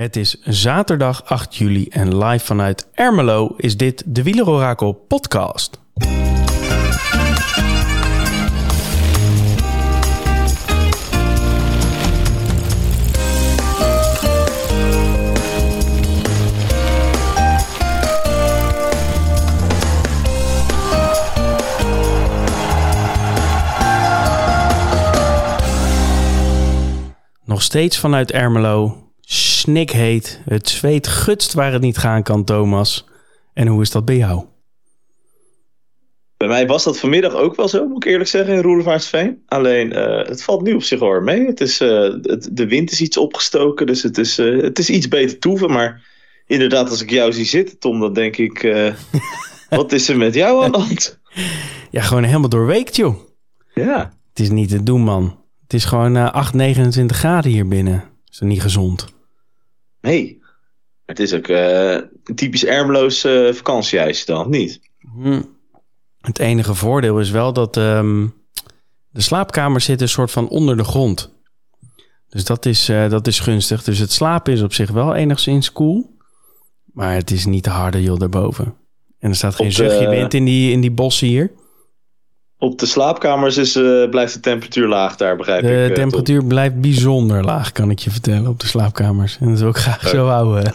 Het is zaterdag 8 juli en live vanuit Ermelo is dit de Wielerorakel podcast. Nog steeds vanuit Ermelo. Snikheet. Het zweet gutst waar het niet gaan kan, Thomas. En hoe is dat bij jou? Bij mij was dat vanmiddag ook wel zo, moet ik eerlijk zeggen, in Roelevaartsveen. Alleen, eh, het valt nu op zich hoor mee. Het is, eh, het, de wind is iets opgestoken, dus het is, eh, het is iets beter toeven. Maar inderdaad, als ik jou zie zitten, Tom, dan denk ik... wat is er met jou aan de hand? Ja, gewoon helemaal doorweekt, joh. Ja. Het is niet te doen, man. Het is gewoon 8, 29 graden hier binnen. Is dat niet gezond? Nee. Het is ook een typisch ermeloos vakantiehuisje dan, niet? Hm. Het enige voordeel is wel dat ehm, de slaapkamer zit een soort van onder de grond. Dus dat is, uh, dat is gunstig. Dus het slapen is op zich wel enigszins cool. Maar het is niet te harde joh daarboven. En er staat geen zuchtje wind in die, in die bossen hier. Op de slaapkamers is, uh, blijft de temperatuur laag daar, begrijp de ik. De temperatuur blijft bijzonder laag, kan ik je vertellen, op de slaapkamers. En dat wil ik graag zo houden.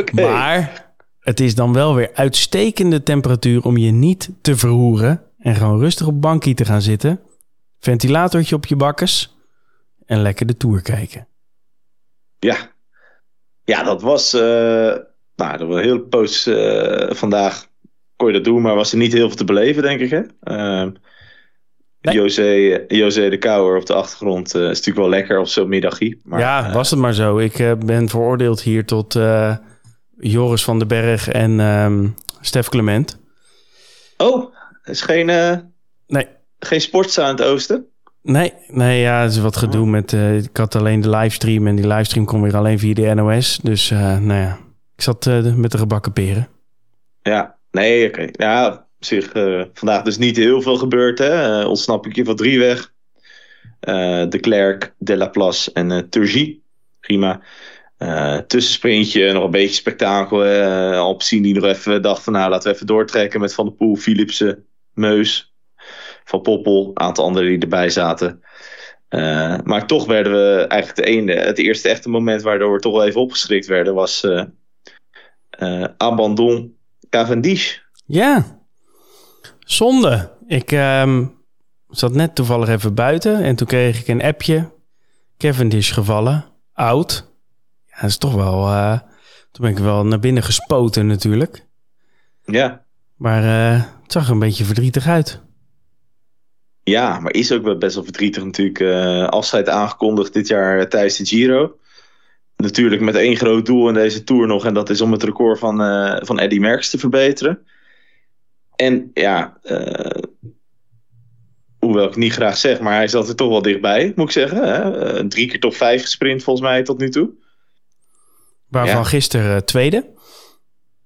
okay. Maar het is dan wel weer uitstekende temperatuur om je niet te verroeren. En gewoon rustig op bankje te gaan zitten. Ventilatortje op je bakkes. En lekker de tour kijken. Ja, ja dat was. Uh, nou, dat was een heel poos uh, vandaag. Kon je dat doen, maar was er niet heel veel te beleven, denk ik. Hè? Uh, nee. José, José de Kouwer op de achtergrond uh, is natuurlijk wel lekker op zo'n middagje. Maar, ja, was het maar zo. Ik ben veroordeeld hier tot Joris van den Berg en um, Stef Clement. Oh, is geen, uh, nee. geen sportza aan het oosten? Nee, nee ja, het is wat gedoe met... Uh, ik had alleen de livestream en die livestream kon weer alleen via de NOS. Dus uh, nou ja, ik zat met de gebakken peren. Ja, nee, oké. Ja, op zich vandaag dus niet heel veel gebeurd. Hè? ontsnap ik je van drie weg. de Klerk, De La en uh, Turgie. Prima. Uh, tussensprintje, nog een beetje spektakel. Uh, Alpecin die nog even dacht van nou laten we even doortrekken met Van der Poel, Philipsen, Meus, Van Poppel, een aantal anderen die erbij zaten. Uh, maar toch werden we eigenlijk de ene, het eerste echte moment waardoor we toch wel even opgeschrikt werden was Abandon Cavendish. Ja, zonde. Ik um, zat net toevallig even buiten en toen kreeg ik een appje. Cavendish gevallen, oud. Ja, dat is toch wel. Uh, toen ben ik wel naar binnen gespoten, natuurlijk. Ja. Maar uh, het zag er een beetje verdrietig uit. Ja, maar is ook wel best wel verdrietig natuurlijk. Uh, afscheid aangekondigd dit jaar tijdens de Giro. Natuurlijk met één groot doel in deze tour nog. En dat is om het record van, uh, van Eddy Merckx te verbeteren. En ja, uh, hoewel ik niet graag zeg, maar hij zat er toch wel dichtbij, moet ik zeggen. Hè? drie keer top vijf gesprint volgens mij tot nu toe. Waarvan ja. gisteren tweede.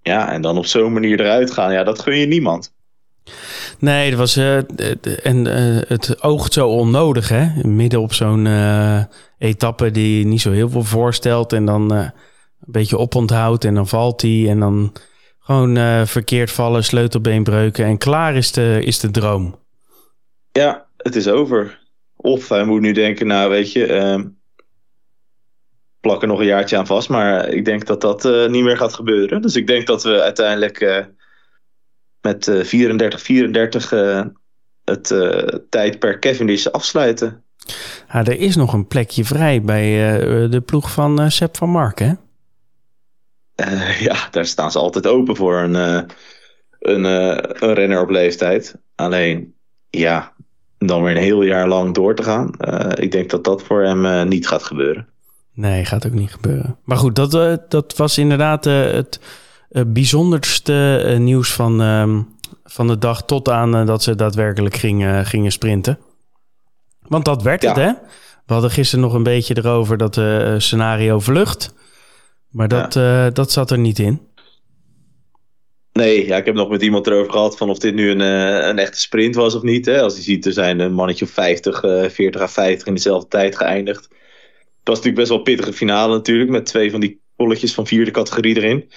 Ja, en dan op zo'n manier eruit gaan. Ja, dat gun je niemand. Nee, dat was, uh, en uh, het oogt zo onnodig, hè? Midden op zo'n etappe die niet zo heel veel voorstelt. En dan een beetje oponthoudt en dan valt hij. En dan gewoon verkeerd vallen, sleutelbeenbreuken. En klaar is de, is de droom. Ja, het is over. Of hij moet nu denken, nou weet je, uh, plak er nog een jaartje aan vast. Maar ik denk dat dat niet meer gaat gebeuren. Dus ik denk dat we uiteindelijk met 34, 34 het tijdperk Cavendish afsluiten. Ja, er is nog een plekje vrij bij de ploeg van Sepp van Mark, hè? ja, daar staan ze altijd open voor een, een, een renner op leeftijd. Alleen, ja, dan weer een heel jaar lang door te gaan. Uh, ik denk dat dat voor hem uh, niet gaat gebeuren. Nee, gaat ook niet gebeuren. Maar goed, dat, uh, dat was inderdaad het bijzonderste nieuws van, ehm, van de dag tot aan dat ze daadwerkelijk gingen, gingen sprinten. Want dat werd ja. het, hè? We hadden gisteren nog een beetje erover dat scenario vlucht. Maar dat, ja. dat zat er niet in. Nee, ja, ik heb nog met iemand erover gehad van of dit nu een, een echte sprint was of niet. Hè. Als je ziet, er zijn een mannetje of 50, uh, 40 à 50 in dezelfde tijd geëindigd. was natuurlijk best wel een pittige finale natuurlijk. Met twee van die polletjes van vierde categorie erin.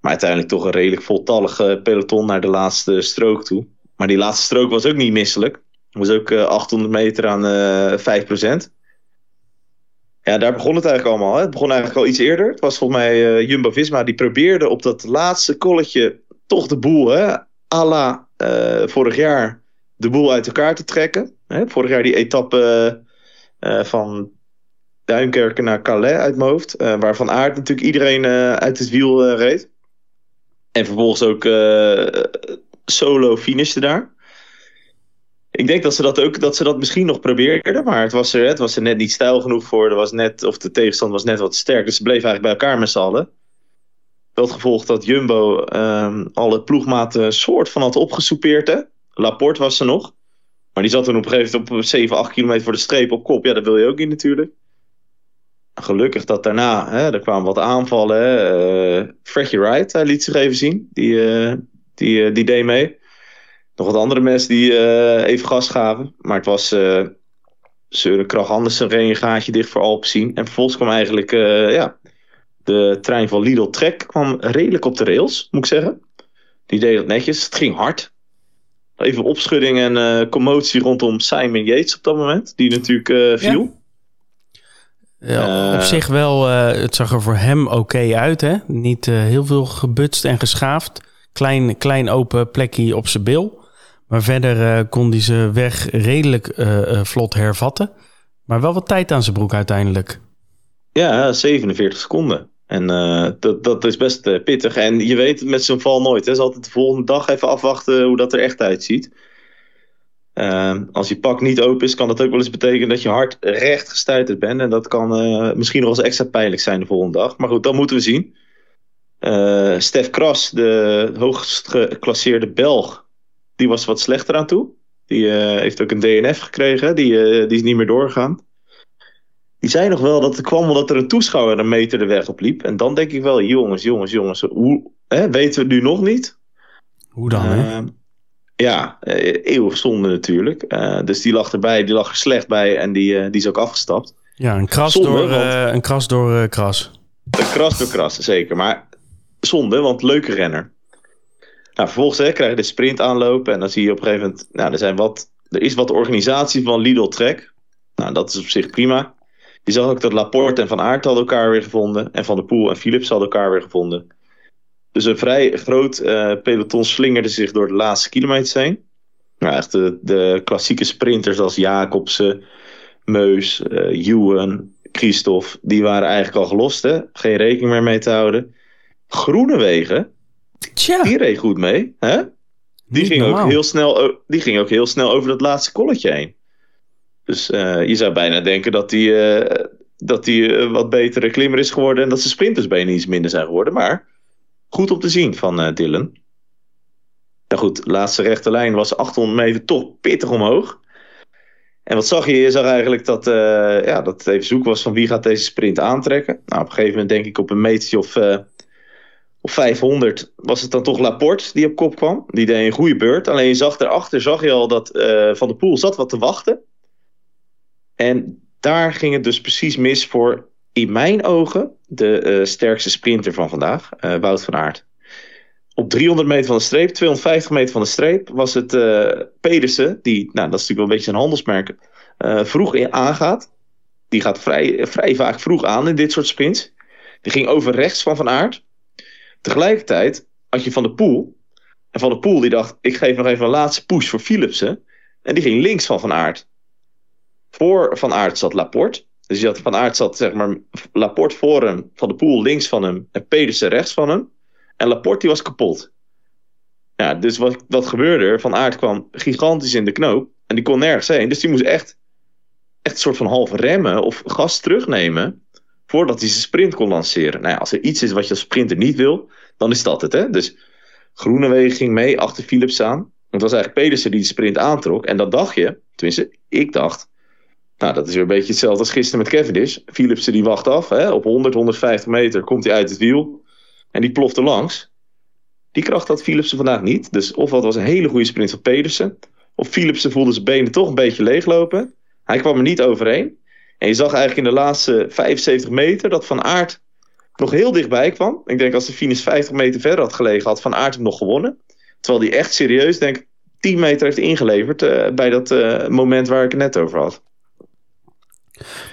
Maar uiteindelijk toch een redelijk voltallige peloton naar de laatste strook toe. Maar die laatste strook was ook niet misselijk. was ook 800 meter aan 5%. Ja, daar begon het eigenlijk allemaal. Hè. Het begon eigenlijk al iets eerder. Het was volgens mij Jumbo-Visma die probeerde op dat laatste kolletje toch de boel, hè, à la vorig jaar, de boel uit elkaar te trekken. Hè. Vorig jaar die etappe van Duinkerken naar Calais uit mijn hoofd. Uh, waarvan Aard natuurlijk iedereen uit het wiel reed. En vervolgens ook solo finishte daar. Ik denk dat ze dat ook dat ze dat misschien nog probeerden. Maar het was er, het was er net niet stijl genoeg voor. Er was net, of de tegenstand was net wat sterk. Dus ze bleven eigenlijk bij elkaar met z'n allen. Dat gevolg dat Jumbo um, alle ploegmaten soort van had opgesoupeerd. Hè? Laporte was er nog. Maar die zat toen op een gegeven moment op 7, 8 kilometer voor de streep op kop. Ja, dat wil je ook niet natuurlijk gelukkig dat daarna, hè, er kwamen wat aanvallen. Uh, Freddie Wright hij liet zich even zien. Die, uh, die, die deed mee. Nog wat andere mensen die even gas gaven. Maar het was uh, Søren Krach Andersen een gaatje dicht voor Alpecin. En vervolgens kwam eigenlijk ja, de trein van Lidl Trek kwam redelijk op de rails, moet ik zeggen. Die deed het netjes. Het ging hard. Even opschudding en commotie rondom Simon Yates op dat moment. Die natuurlijk viel. Ja, op eh. zich wel, uh, het zag er voor hem oké uit. Hè? Niet uh, heel veel gebutst en geschaafd. Klein, klein open plekje op zijn bil. Maar verder kon hij zijn weg redelijk vlot hervatten. Maar wel wat tijd aan zijn broek uiteindelijk. Ja, 47 seconden. En dat, dat is best pittig. En je weet met zo'n val nooit. Het is altijd de volgende dag even afwachten hoe dat er echt uitziet. Uh, als je pak niet open is, kan dat ook wel eens betekenen dat je hart recht gestuiterd bent. En dat kan uh, misschien nog eens extra pijnlijk zijn de volgende dag. Maar goed, dat moeten we zien. Uh, Stef Kras, de hoogst geclasseerde Belg, die was wat slechter aan toe. Die eh, heeft ook een DNF gekregen, die, die is niet meer doorgegaan. Die zei nog wel dat het kwam omdat er een toeschouwer een meter de weg op liep. En dan denk ik wel, jongens, jongens, jongens, hoe, hè, weten we nu nog niet? Hoe dan, hè? Ja, eh, eeuwig zonde natuurlijk. Uh, dus die lag erbij, die lag er slecht bij en die, uh, die is ook afgestapt. Ja, een kras zonde, door, want... een kras door kras. Een kras door kras, zeker. Maar zonde, want leuke renner. Nou, vervolgens hè, krijg je de sprint aanlopen en dan zie je op een gegeven moment... Nou, er, zijn wat, er is wat organisatie van Lidl Trek. Nou, dat is op zich prima. Je zag ook dat Laporte en Van Aert hadden elkaar weer gevonden. En Van der Poel en Philips hadden elkaar weer gevonden. Dus een vrij groot uh, peloton slingerde zich door de laatste kilometers heen. Nou, echt de, de klassieke sprinters als Jacobsen, Meus, uh, Ewan, Christophe, die waren eigenlijk al gelost. Hè? Geen rekening meer mee te houden. Groenewegen, Tja. die reed goed mee. Hè? Die, ging ook heel snel, die ging ook heel snel over dat laatste kolletje heen. Dus uh, je zou bijna denken dat die, dat die wat betere klimmer is geworden. En dat zijn sprintersbenen iets minder zijn geworden. Maar goed om te zien van uh, Dylan. Nou goed, laatste rechte lijn was 800 meter toch pittig omhoog. En wat zag je? Je zag eigenlijk dat, uh, ja, dat het even zoek was van wie gaat deze sprint aantrekken. Nou, op een gegeven moment denk ik op een metertje of, uh, of 500 was het dan toch Laporte die op kop kwam. Die deed een goede beurt. Alleen je zag daarachter zag je al dat Van der Poel zat wat te wachten. En daar ging het dus precies mis voor in mijn ogen de uh, sterkste sprinter van vandaag, uh, Wout van Aert. Op 300 meter van de streep, 250 meter van de streep, was het uh, Pedersen, die, nou dat is natuurlijk wel een beetje een handelsmerk, vroeg in aangaat. Die gaat vrij, vrij vaak vroeg aan in dit soort sprints. Die ging over rechts van Van Aert. Tegelijkertijd had je Van de Poel. En Van de Poel die dacht, ik geef nog even een laatste push voor Philipsen. En die ging links van Van Aert. Voor Van Aert zat Laporte. Dus je had Van Aert zat, zeg maar, Laporte voor hem, Van de Poel links van hem en Pedersen rechts van hem. En Laporte die was kapot. Ja, dus wat, wat gebeurde er? Van Aert kwam gigantisch in de knoop en die kon nergens heen. Dus die moest echt, echt een soort van half remmen of gas terugnemen voordat hij zijn sprint kon lanceren. Nou als er iets is wat je als sprinter niet wil, dan is dat het. Hè? Dus Groenewegen ging mee achter Philips aan. Het was eigenlijk Pedersen die de sprint aantrok. En dan dacht je, tenminste, ik dacht, nou, dat is weer een beetje hetzelfde als gisteren met Cavendish. Philipsen die wacht af. Hè? Op 100, 150 meter komt hij uit het wiel. En die ploft er langs. Die kracht had Philipsen vandaag niet. Dus of het was een hele goede sprint van Pedersen. Of Philipsen voelde zijn benen toch een beetje leeglopen. Hij kwam er niet overheen. En je zag eigenlijk in de laatste 75 meter dat Van Aert nog heel dichtbij kwam. Ik denk als de finish 50 meter verder had gelegen, had Van Aert hem nog gewonnen. Terwijl hij echt serieus, denk ik, 10 meter heeft ingeleverd uh, bij dat uh, moment waar ik het net over had.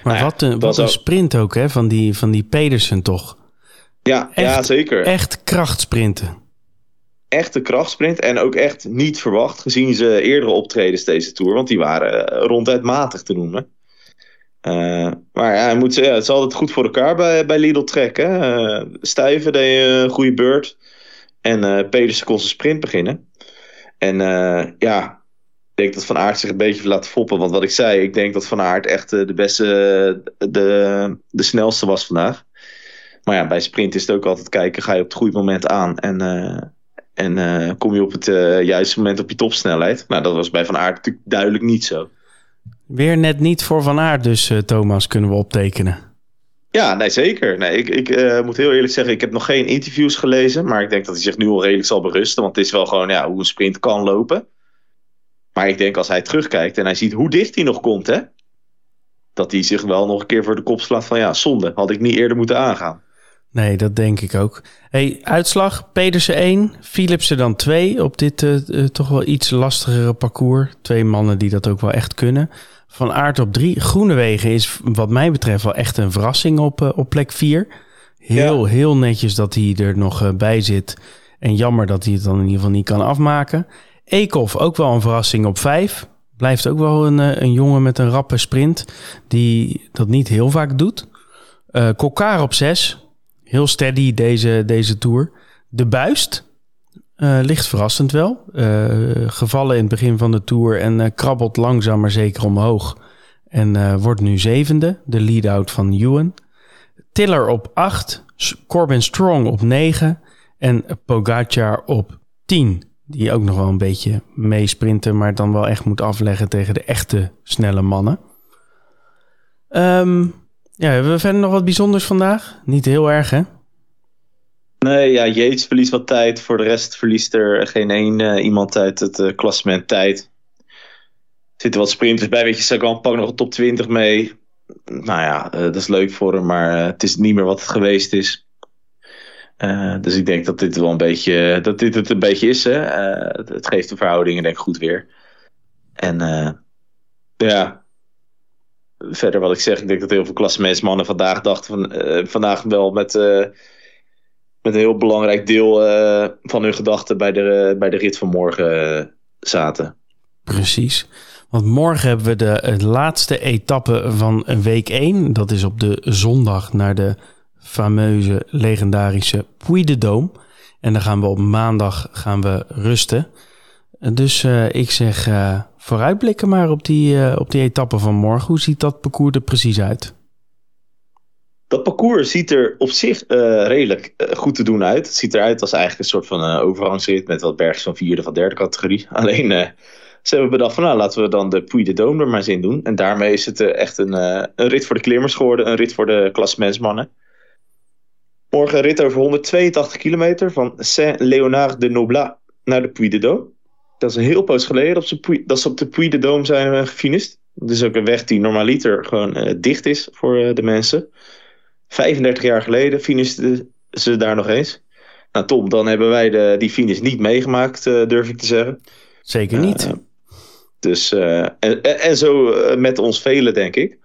Maar nou wat een, wat een sprint ook hè, van die, van die Pedersen toch? Ja, echt, ja, zeker. Echt krachtsprinten. Echte krachtsprint en ook echt niet verwacht gezien ze eerdere optredens deze Tour. Want die waren ronduit matig te noemen. Uh, maar ja, moet, ja, het is altijd goed voor elkaar bij, bij Lidl trekken. Uh, Stuyven deed een goede beurt. En uh, Pedersen kon zijn sprint beginnen. En ja, denk dat Van Aert zich een beetje laat foppen. Want wat ik zei, ik denk dat Van Aert echt de beste, de, de snelste was vandaag. Maar ja, bij sprint is het ook altijd kijken, ga je op het goede moment aan. En, en kom je op het juiste moment op je topsnelheid. Nou, dat was bij Van Aert natuurlijk duidelijk niet zo. Weer net niet voor Van Aert dus, Thomas, kunnen we optekenen. Ja, nee, zeker. Nee, ik ik uh, moet heel eerlijk zeggen, ik heb nog geen interviews gelezen. Maar ik denk dat hij zich nu al redelijk zal berusten. Want het is wel gewoon ja, hoe een sprint kan lopen. Maar ik denk als hij terugkijkt en hij ziet hoe dicht hij nog komt, hè, dat hij zich wel nog een keer voor de kop slaat van ja, zonde, had ik niet eerder moeten aangaan. Nee, dat denk ik ook. Hey, uitslag: Pedersen 1, Philipsen dan 2 op dit uh, toch wel iets lastigere parcours. Twee mannen die dat ook wel echt kunnen. Van Aert op 3. Groenewegen is wat mij betreft wel echt een verrassing op, uh, op plek 4. Heel, heel netjes dat hij er nog bij zit. En jammer dat hij het dan in ieder geval niet kan afmaken. Eekhoff ook wel een verrassing op 5. Blijft ook wel een, een jongen met een rappe sprint. Die dat niet heel vaak doet. Uh, op 6 heel steady deze, deze tour. De buist uh, ligt verrassend wel. Gevallen in het begin van de tour en krabbelt langzaam maar zeker omhoog. En wordt nu zevende, de lead-out van Ewan. Tiller op 8, Corbin Strong op 9 en Pogacar op 10. Die ook nog wel een beetje meesprinten, maar dan wel echt moet afleggen tegen de echte snelle mannen. Um, ja, hebben we verder nog wat bijzonders vandaag? Niet heel erg, hè? Nee, ja, Yates verliest wat tijd. Voor de rest verliest er geen één uh, iemand uit het uh, klassement tijd. Er zitten wat sprinters bij. Weet je, Sagan pakt nog een top 20 mee. Nou ja, uh, dat is leuk voor hem, maar het is niet meer wat het geweest is. Dus ik denk dat dit wel een beetje, dat dit het een beetje is. Hè? Het, het, geeft de verhoudingen denk ik goed weer. En ja, verder wat ik zeg, ik denk dat heel veel klassementsmannen vandaag dachten van, vandaag wel met, met een heel belangrijk deel van hun gedachten bij de, bij de rit van morgen zaten. Precies. Want morgen hebben we de, de laatste etappe van week 1. Dat is op de zondag naar de fameuze legendarische Puy de Dôme. En dan gaan we op maandag gaan we rusten. Dus ik zeg vooruitblikken maar op die, uh, op die etappe van morgen. Hoe ziet dat parcours er precies uit? Dat parcours ziet er op zich uh, redelijk uh, goed te doen uit. Het ziet eruit als eigenlijk een soort van uh, overgangsrit met wat bergjes van vierde van derde categorie. Alleen ze hebben bedacht van nou laten we dan de Puy de Dôme er maar eens in doen. En daarmee is het echt een, een rit voor de klimmers geworden. Een rit voor de klassementsmannen. Morgen een rit over 182 kilometer van Saint-Léonard de Noblat naar de Puy de Dôme dat is een heel poos geleden dat ze, dat ze op de Puy de Dôme zijn uh, gefinished. Dat is ook een weg die normaliter gewoon uh, dicht is voor uh, de mensen. 35 jaar geleden finishten ze daar nog eens. Nou Tom, dan hebben wij de, die finish niet meegemaakt, durf ik te zeggen. Zeker niet. dus, en, en zo met ons velen, denk ik.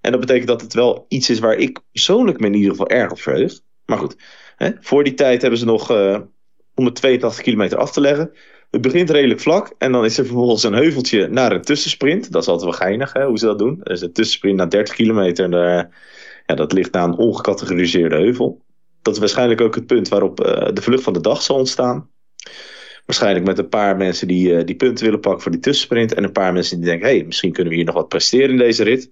En dat betekent dat het wel iets is waar ik persoonlijk me in ieder geval erg op verheug. Maar goed, hè, voor die tijd hebben ze nog 182 kilometer af te leggen. Het begint redelijk vlak en dan is er vervolgens een heuveltje naar een tussensprint. Dat is altijd wel geinig hè, hoe ze dat doen. Er is een tussensprint naar 30 kilometer en daar, ja, dat ligt naar een ongecategoriseerde heuvel. Dat is waarschijnlijk ook het punt waarop uh, de vlucht van de dag zal ontstaan. Waarschijnlijk met een paar mensen die, uh, die punten willen pakken voor die tussensprint. En een paar mensen die denken, hey, misschien kunnen we hier nog wat presteren in deze rit.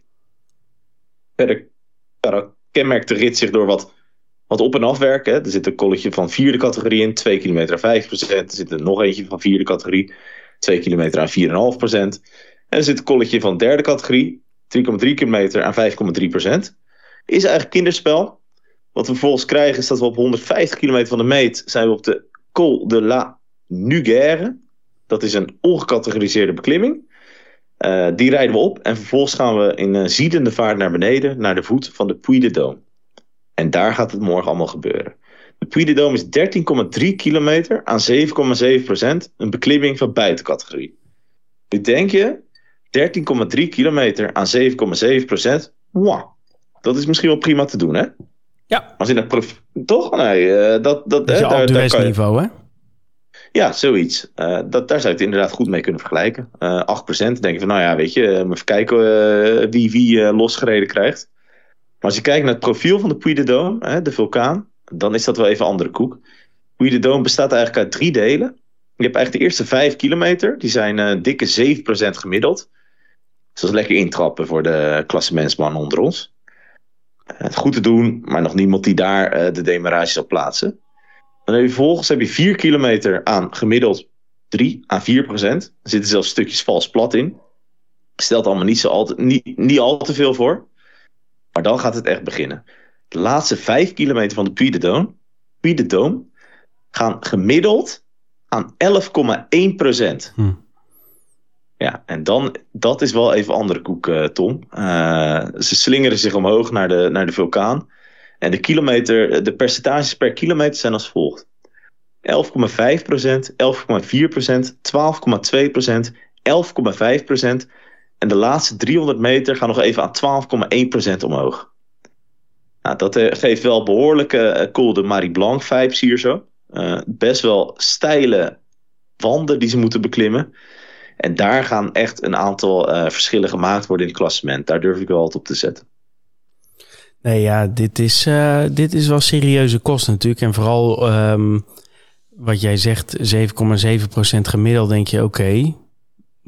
Verder kenmerkt de rit zich door wat wat op- en afwerken. Er zit een kolletje van vierde categorie in, 2 kilometer aan 5%. Er zit er nog eentje van vierde categorie, 2 kilometer aan 4,5%. En er zit een kolletje van derde categorie, 3,3 kilometer aan 5,3%. Is eigenlijk kinderspel. Wat we vervolgens krijgen is dat we op 150 kilometer van de meet zijn we op de Col de la Nugère. Dat is een ongecategoriseerde beklimming. Uh, die rijden we op en vervolgens gaan we in ziedende vaart naar beneden, naar de voet van de Puy de Dôme. En daar gaat het morgen allemaal gebeuren. De Puy de Dôme is 13,3 kilometer aan 7,7 procent, een beklimming van buitencategorie. Nu denk je, 13,3 kilometer aan 7,7 procent, wow, dat is misschien wel prima te doen, hè? Ja. Als je dat proef... Toch? Nee, uh, dat... dat, dat is daar, daar kan je... niveau, hè? Ja, zoiets. Uh, dat, daar zou je het inderdaad goed mee kunnen vergelijken. Uh, 8% denk je van, nou ja, weet je, even kijken wie wie losgereden krijgt. Als je kijkt naar het profiel van de Puy de Dôme, de vulkaan, dan is dat wel even andere koek. Puy de Dôme bestaat eigenlijk uit drie delen. Je hebt eigenlijk de eerste 5 kilometer, die zijn dikke 7% gemiddeld. Dus dat is lekker intrappen voor de klassementsman onder ons. Het goed te doen, maar nog niemand die daar de demarage zal plaatsen. Dan heb vervolgens heb je 4 kilometer aan gemiddeld 3 à 4 procent. Er zitten zelfs stukjes vals plat in. Stelt allemaal niet, zo niet, niet al te veel voor. Maar dan gaat het echt beginnen. De laatste 5 kilometer van de Puy de Dôme, Puy de Dôme gaan gemiddeld aan 11,1 procent. Hm. Ja, en dan, dat is wel even andere koek, uh, Tom. Uh, ze slingeren zich omhoog naar de, naar de vulkaan. En de, kilometer, de percentages per kilometer zijn als volgt. 11,5%, 11,4%, 12,2%, 11,5% en de laatste 300 meter gaan nog even aan 12,1% omhoog. Nou, dat eh, geeft wel behoorlijke Col de Marie Blanc vibes hier zo. Uh, best wel steile wanden die ze moeten beklimmen. En daar gaan echt een aantal verschillen gemaakt worden in het klassement. Daar durf ik wel wat op te zetten. Nee, ja, dit is, dit is wel serieuze kost natuurlijk. En vooral um, wat jij zegt, 7,7% gemiddeld, denk je, oké,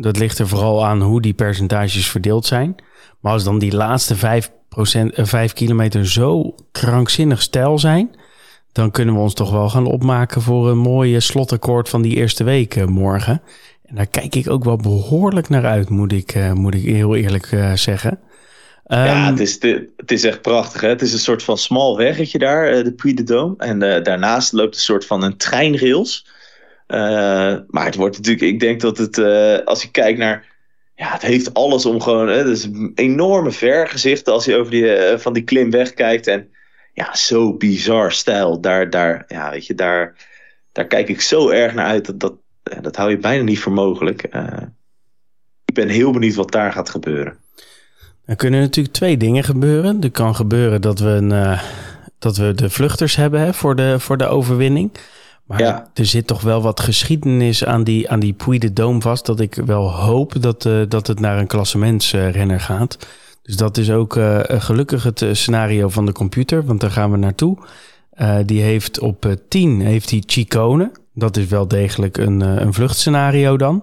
dat ligt er vooral aan hoe die percentages verdeeld zijn. Maar als dan die laatste 5, procent, uh, 5 kilometer zo krankzinnig stijl zijn, dan kunnen we ons toch wel gaan opmaken voor een mooie slotakkoord van die eerste week uh, morgen. En daar kijk ik ook wel behoorlijk naar uit, moet ik, moet ik heel eerlijk zeggen. Um, ja, het is, het is echt prachtig. Hè? Het is een soort van smal weggetje daar, de Puy de Dôme. En uh, daarnaast loopt een soort van een treinrails. Uh, maar het wordt natuurlijk, ik denk dat het, als je kijkt naar, ja, het heeft alles om gewoon, hè, is een enorme vergezicht als je over die, van die klim wegkijkt. En ja, zo bizar stijl. Daar, daar, ja, weet je, daar, daar kijk ik zo erg naar uit. Dat, dat, dat hou je bijna niet voor mogelijk. ik ben heel benieuwd wat daar gaat gebeuren. Er kunnen natuurlijk twee dingen gebeuren. Er kan gebeuren dat we, een, dat we de vluchters hebben hè, voor, de, voor de overwinning. Maar ja. er zit toch wel wat geschiedenis aan die, aan die Puy de Dôme vast. Dat ik wel hoop dat, uh, dat het naar een klassementsrenner gaat. Dus dat is ook uh, gelukkig het scenario van de computer. Want daar gaan we naartoe. die heeft op 10 heeft hij Chicone. Dat is wel degelijk een, een vluchtscenario dan.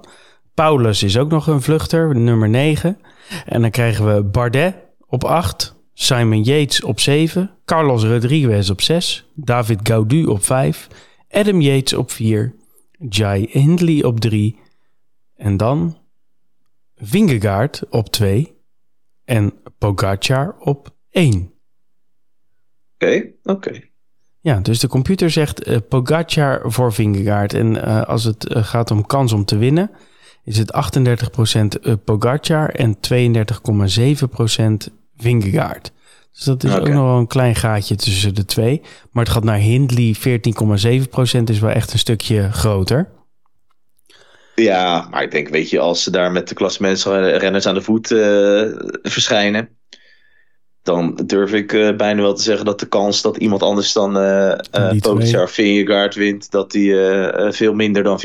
Paulus is ook nog een vluchter, nummer 9. En dan krijgen we Bardet op 8, Simon Yates op 7, Carlos Rodriguez op 6, David Gaudu op 5, Adam Yates op 4, Jai Hindley op 3 en dan Vingegaard op 2 en Pogacar op 1. Oké, okay, oké. Okay. Ja, dus de computer zegt uh, Pogacar voor Vingegaard. En uh, als het uh, gaat om kans om te winnen, is het 38% Pogacar en 32,7% Vingegaard. Dus dat is ook nog wel een klein gaatje tussen de twee. Maar het gaat naar Hindley, 14,7% is wel echt een stukje groter. Ja, maar ik denk, weet je, als ze daar met de klassementsrenners aan de voet uh, verschijnen, dan durf ik uh, bijna wel te zeggen dat de kans dat iemand anders dan uh, uh, Pogacar Vingegaard wint, dat die veel minder dan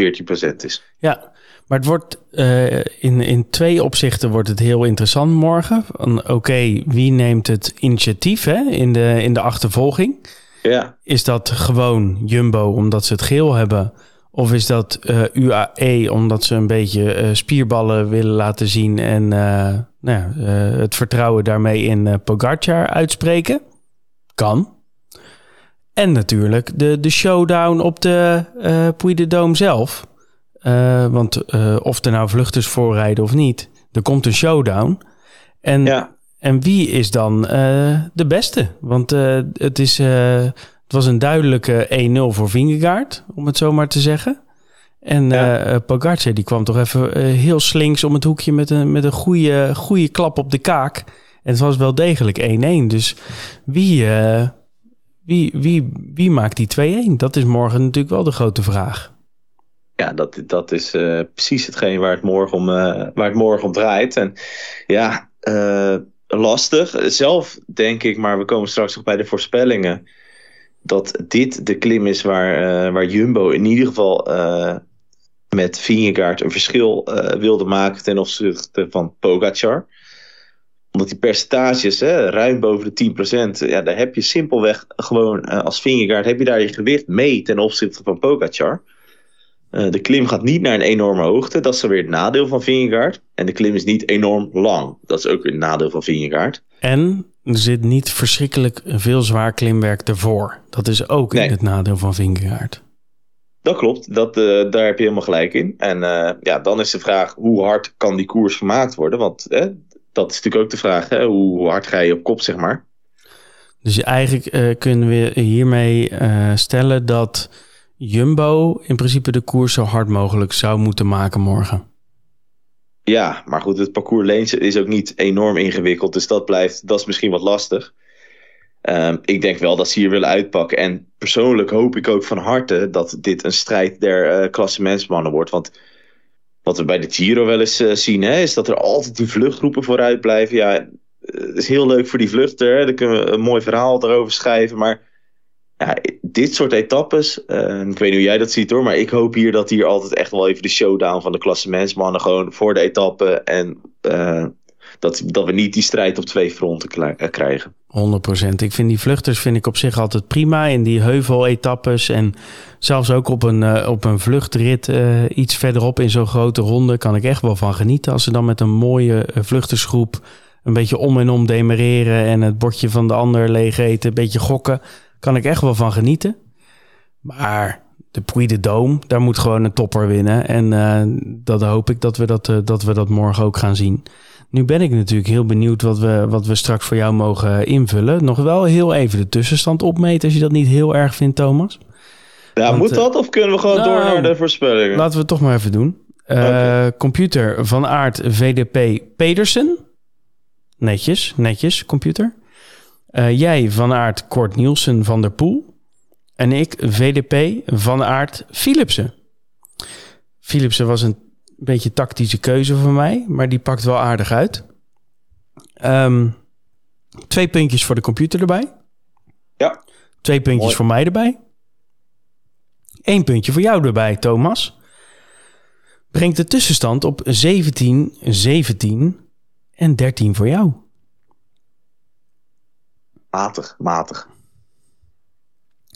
14% is. Ja, maar het wordt uh, in, in twee opzichten wordt het heel interessant morgen. Oké, wie neemt het initiatief hè, in, de, in de achtervolging? Ja. Is dat gewoon Jumbo omdat ze het geel hebben? Of is dat uh, UAE omdat ze een beetje uh, spierballen willen laten zien en nou ja, het vertrouwen daarmee in Pogacar uitspreken? Kan. En natuurlijk de, de showdown op de Puy de Dome zelf. Uh, want uh, of er nou vluchters voorrijden of niet, er komt een showdown. En, ja. en wie is dan uh, de beste? Want het, is, het was een duidelijke 1-0 voor Vingegaard, om het zo maar te zeggen. En Ja. Pogacar die kwam toch even eh, heel slinks om het hoekje met een, met een goede, goede klap op de kaak. En het was wel degelijk 1-1. Dus wie, eh, wie, wie, wie maakt die 2-1? Dat is morgen natuurlijk wel de grote vraag. Ja, dat, dat is eh, precies hetgeen waar het, morgen om, eh, waar het morgen om draait. En ja, eh, lastig. Zelf denk ik, maar we komen straks nog bij de voorspellingen. Dat dit de klim is waar, waar Jumbo in ieder geval met Vingegaard een verschil wilde maken ten opzichte van Pogacar. Omdat die percentages, hè, ruim boven de 10%, ja, daar heb je simpelweg gewoon als Vingegaard, heb je daar je gewicht mee ten opzichte van Pogacar. Eh, de klim gaat niet naar een enorme hoogte. Dat is dan weer het nadeel van Vingegaard. En de klim is niet enorm lang. Dat is ook weer het nadeel van Vingegaard. En er zit niet verschrikkelijk veel zwaar klimwerk ervoor. Dat is ook Nee. in het nadeel van Vingegaard. Dat klopt. Dat, eh, daar heb je helemaal gelijk in. En eh, ja, dan is de vraag hoe hard kan die koers gemaakt worden? Want eh, dat is natuurlijk ook de vraag. Hè? Hoe hard ga je op kop, zeg maar? Dus eigenlijk kunnen we hiermee stellen dat Jumbo in principe de koers zo hard mogelijk zou moeten maken morgen. Ja, maar goed, het parcours Leens is ook niet enorm ingewikkeld. Dus dat blijft, dat is misschien wat lastig. Ehm, ik denk wel dat ze hier willen uitpakken. En persoonlijk hoop ik ook van harte dat dit een strijd der eh klassementsmannen wordt. Want wat we bij de Giro wel eens eh, zien, hè, is dat er altijd die vluchtgroepen vooruit blijven. Ja, eh, het is heel leuk voor die vluchter. Hè, daar kunnen we een mooi verhaal erover schrijven. Maar ja, dit soort etappes, eh, ik weet niet hoe jij dat ziet hoor, maar ik hoop hier dat hier altijd echt wel even de showdown van de klassementsmannen gewoon voor de etappe en eh, dat, dat we niet die strijd op twee fronten eh, krijgen. 100%. Ik vind die vluchters vind ik op zich altijd prima in die heuveletappes en zelfs ook op een, eh, op een vluchtrit iets verderop in zo'n grote ronde kan ik echt wel van genieten. Als ze dan met een mooie vluchtersgroep een beetje om en om demereren en het bordje van de ander leeg eten, een beetje gokken, kan ik echt wel van genieten. Maar de Puy de Dôme, daar moet gewoon een topper winnen. En eh, dat hoop ik dat we dat, eh, dat we dat morgen ook gaan zien. Nu ben ik natuurlijk heel benieuwd wat we, wat we straks voor jou mogen invullen. Nog wel heel even de tussenstand opmeten als je dat niet heel erg vindt, Thomas. Ja, Want, moet eh, dat of kunnen we gewoon nou, door naar de voorspellingen? Laten we het toch maar even doen. Eh. Computer van Aert VDP Pedersen. Netjes, netjes, computer. Eh, jij van Aert Kort Nielsen van der Poel. En ik VDP van Aert Philipsen. Philipsen was een beetje tactische keuze voor mij, maar die pakt wel aardig uit. Ehm, twee puntjes voor de computer erbij. Ja. Twee puntjes Mooi. voor mij erbij. Eén puntje voor jou erbij, Thomas. Brengt de tussenstand op 17, 17 en 13 voor jou. Matig, matig.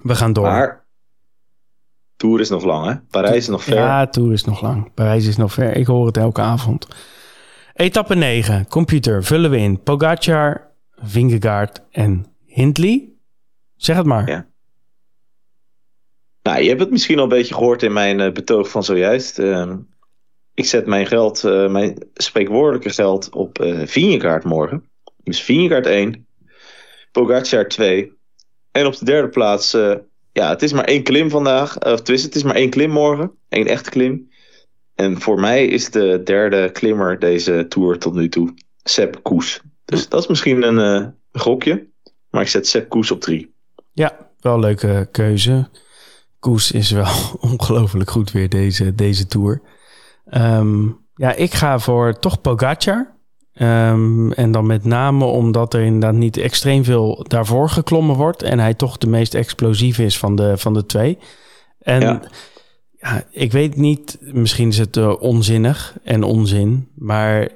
We gaan door. Maar Tour is nog lang hè? Parijs is nog ver. Ja, Tour is nog lang. Parijs is nog ver. Ik hoor het elke avond. Etappe 9. Computer. Vullen we in. Pogacar, Vingegaard en Hindley. Zeg het maar. Ja. Nou, je hebt het misschien al een beetje gehoord in mijn eh, betoog van zojuist. Ehm, ik zet mijn geld, eh, mijn spreekwoordelijke geld op eh Vingegaard morgen. Dus Vingegaard 1, Pogacar 2. En op de derde plaats, eh, ja, het is maar één klim vandaag. Of tenminste, het is maar één klim morgen. Eén echte klim. En voor mij is de derde klimmer deze Tour tot nu toe Sepp Koes. Dus dat is misschien een eh, gokje. Maar ik zet Sepp Koes op 3. Ja, wel een leuke keuze. Koes is wel ongelooflijk goed weer deze, deze Tour. Ehm, ja, ik ga voor toch Pogacar. Ehm, en dan met name omdat er inderdaad niet extreem veel daarvoor geklommen wordt. En hij toch de meest explosief is van de, van de twee. En ja. Ja. ik weet niet, misschien is het eh, onzinnig en onzin. Maar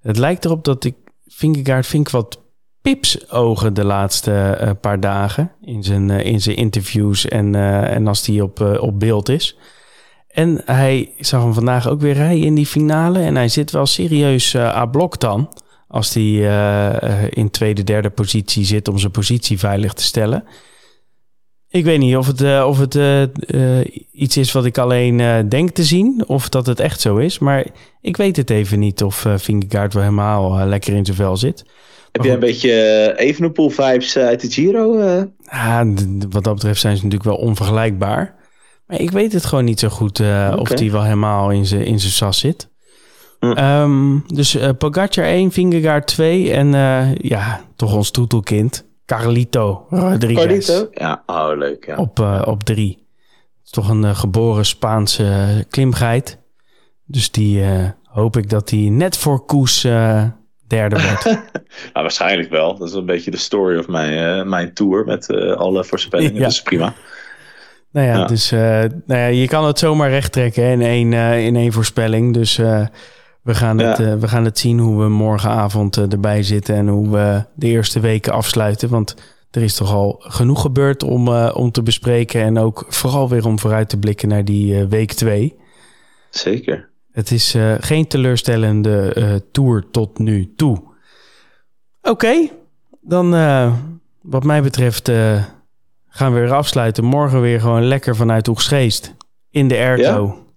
het lijkt erop dat ik Vingegaard vind ik wat pipsogen de laatste eh, paar dagen. In zijn, eh, in zijn interviews en, en als hij op, op beeld is. En hij zag hem vandaag ook weer rijden in die finale. En hij zit wel serieus uh, à blok dan. Als hij uh, in tweede, derde positie zit om zijn positie veilig te stellen. Ik weet niet of het, uh, of het iets is wat ik alleen denk te zien. Of dat het echt zo is. Maar ik weet het even niet of uh, Vingegaard wel helemaal lekker in zijn vel zit. Heb jij een beetje uh, Evenepoel-vibes uit de Giro? Ja, wat dat betreft zijn ze natuurlijk wel onvergelijkbaar. Maar ik weet het gewoon niet zo goed uh, of die wel helemaal in zijn in sas zit. Hm. Um, dus uh, Pogacar 1, Vingegaard 2 en uh, ja, toch ons toetelkind, Carlito Rodriguez. Carlito? Ja, oh leuk. Ja. Op, uh, op drie. is toch een geboren Spaanse klimgeit. Dus die hoop ik dat hij net voor Koes derde wordt. nou, waarschijnlijk wel. Dat is een beetje de story of mijn, mijn tour met alle voorspellingen. ja. Dus prima. Nou ja, ja. dus nou ja, je kan het zomaar recht trekken in één, in één voorspelling. Dus we gaan, het, Ja. we gaan het zien hoe we morgenavond erbij zitten en hoe we de eerste weken afsluiten. Want er is toch al genoeg gebeurd om, om te bespreken. En ook vooral weer om vooruit te blikken naar die week 2. Zeker. Het is geen teleurstellende tour tot nu toe. Oké, okay, dan wat mij betreft gaan we weer afsluiten. Morgen weer gewoon lekker vanuit Oegstgeest in de airco. Ja?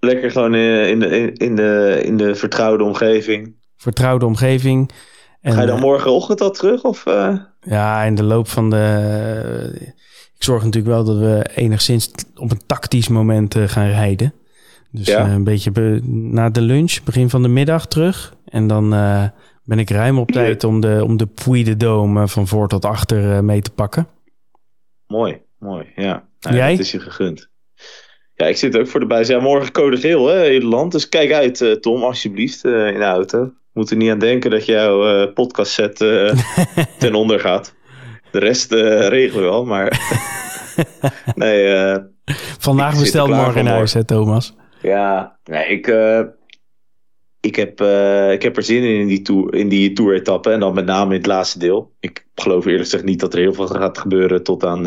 Lekker gewoon in de, in, de, in de vertrouwde omgeving. Vertrouwde omgeving. En, Ga je dan morgenochtend al terug? Of, uh... Ja, in de loop van de... Ik zorg natuurlijk wel dat we enigszins op een tactisch moment uh, gaan rijden. Dus ja. uh, een beetje na de lunch, begin van de middag terug. En dan ben ik ruim op tijd om de, om de Puy de Dome van voor tot achter mee te pakken. Mooi, mooi. Ja, nou, Jij? Het is je gegund. Ja, ik zit ook voor de buis. Ja, morgen code geel, hè, hele land. Dus kijk uit, uh, Tom, alsjeblieft, uh, in de auto. Moet er niet aan denken dat jouw uh, podcast set ten onder gaat. De rest regelen we wel, maar... nee, Vandaag besteld, morgen in huis, hè, Thomas? Ja, nee, ik, ik, heb, ik heb er zin in, in die, tour, in die tour-etappe. En dan met name in het laatste deel. Ik geloof eerlijk gezegd niet dat er heel veel gaat gebeuren tot aan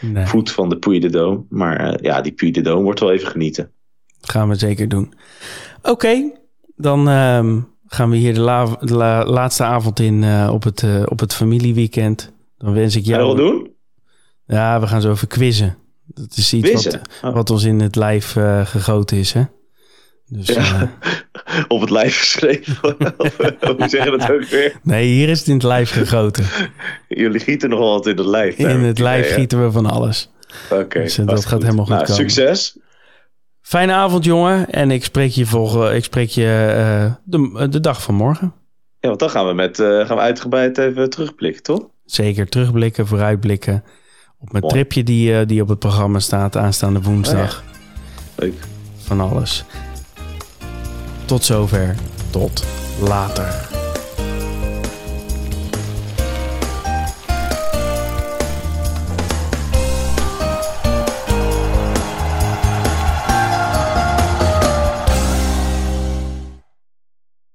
nee. voet van de Puy de Dome. Maar uh, ja, die Puy de Dome wordt wel even genieten. Dat gaan we zeker doen. Oké, okay, dan uh, gaan we hier de, la de la laatste avond in uh, op, het, op het familieweekend. Dan wens ik jou... Ga je dat doen? Ja, we gaan zo even quizzen. Dat is iets wat, wat, ons in het lijf gegoten is, hè? Dus, ja, op het lijf geschreven. Hoe zeg je dat ook weer? Nee, hier is het in het lijf gegoten. Jullie gieten nog altijd in het lijf. In het lijf ja, gieten we van alles. Oké. Okay, dus, dat gaat helemaal goed nou, komen. Succes. Fijne avond, jongen. En ik spreek je, volgen, ik spreek je uh, de, de dag van morgen. Ja, want dan gaan we, met, uh, gaan we uitgebreid even terugblikken, toch? Zeker, terugblikken, vooruitblikken. Op mijn Mooi. tripje die, die op het programma staat aanstaande woensdag. Oh, ja. Leuk. Van alles. Tot zover. Tot later.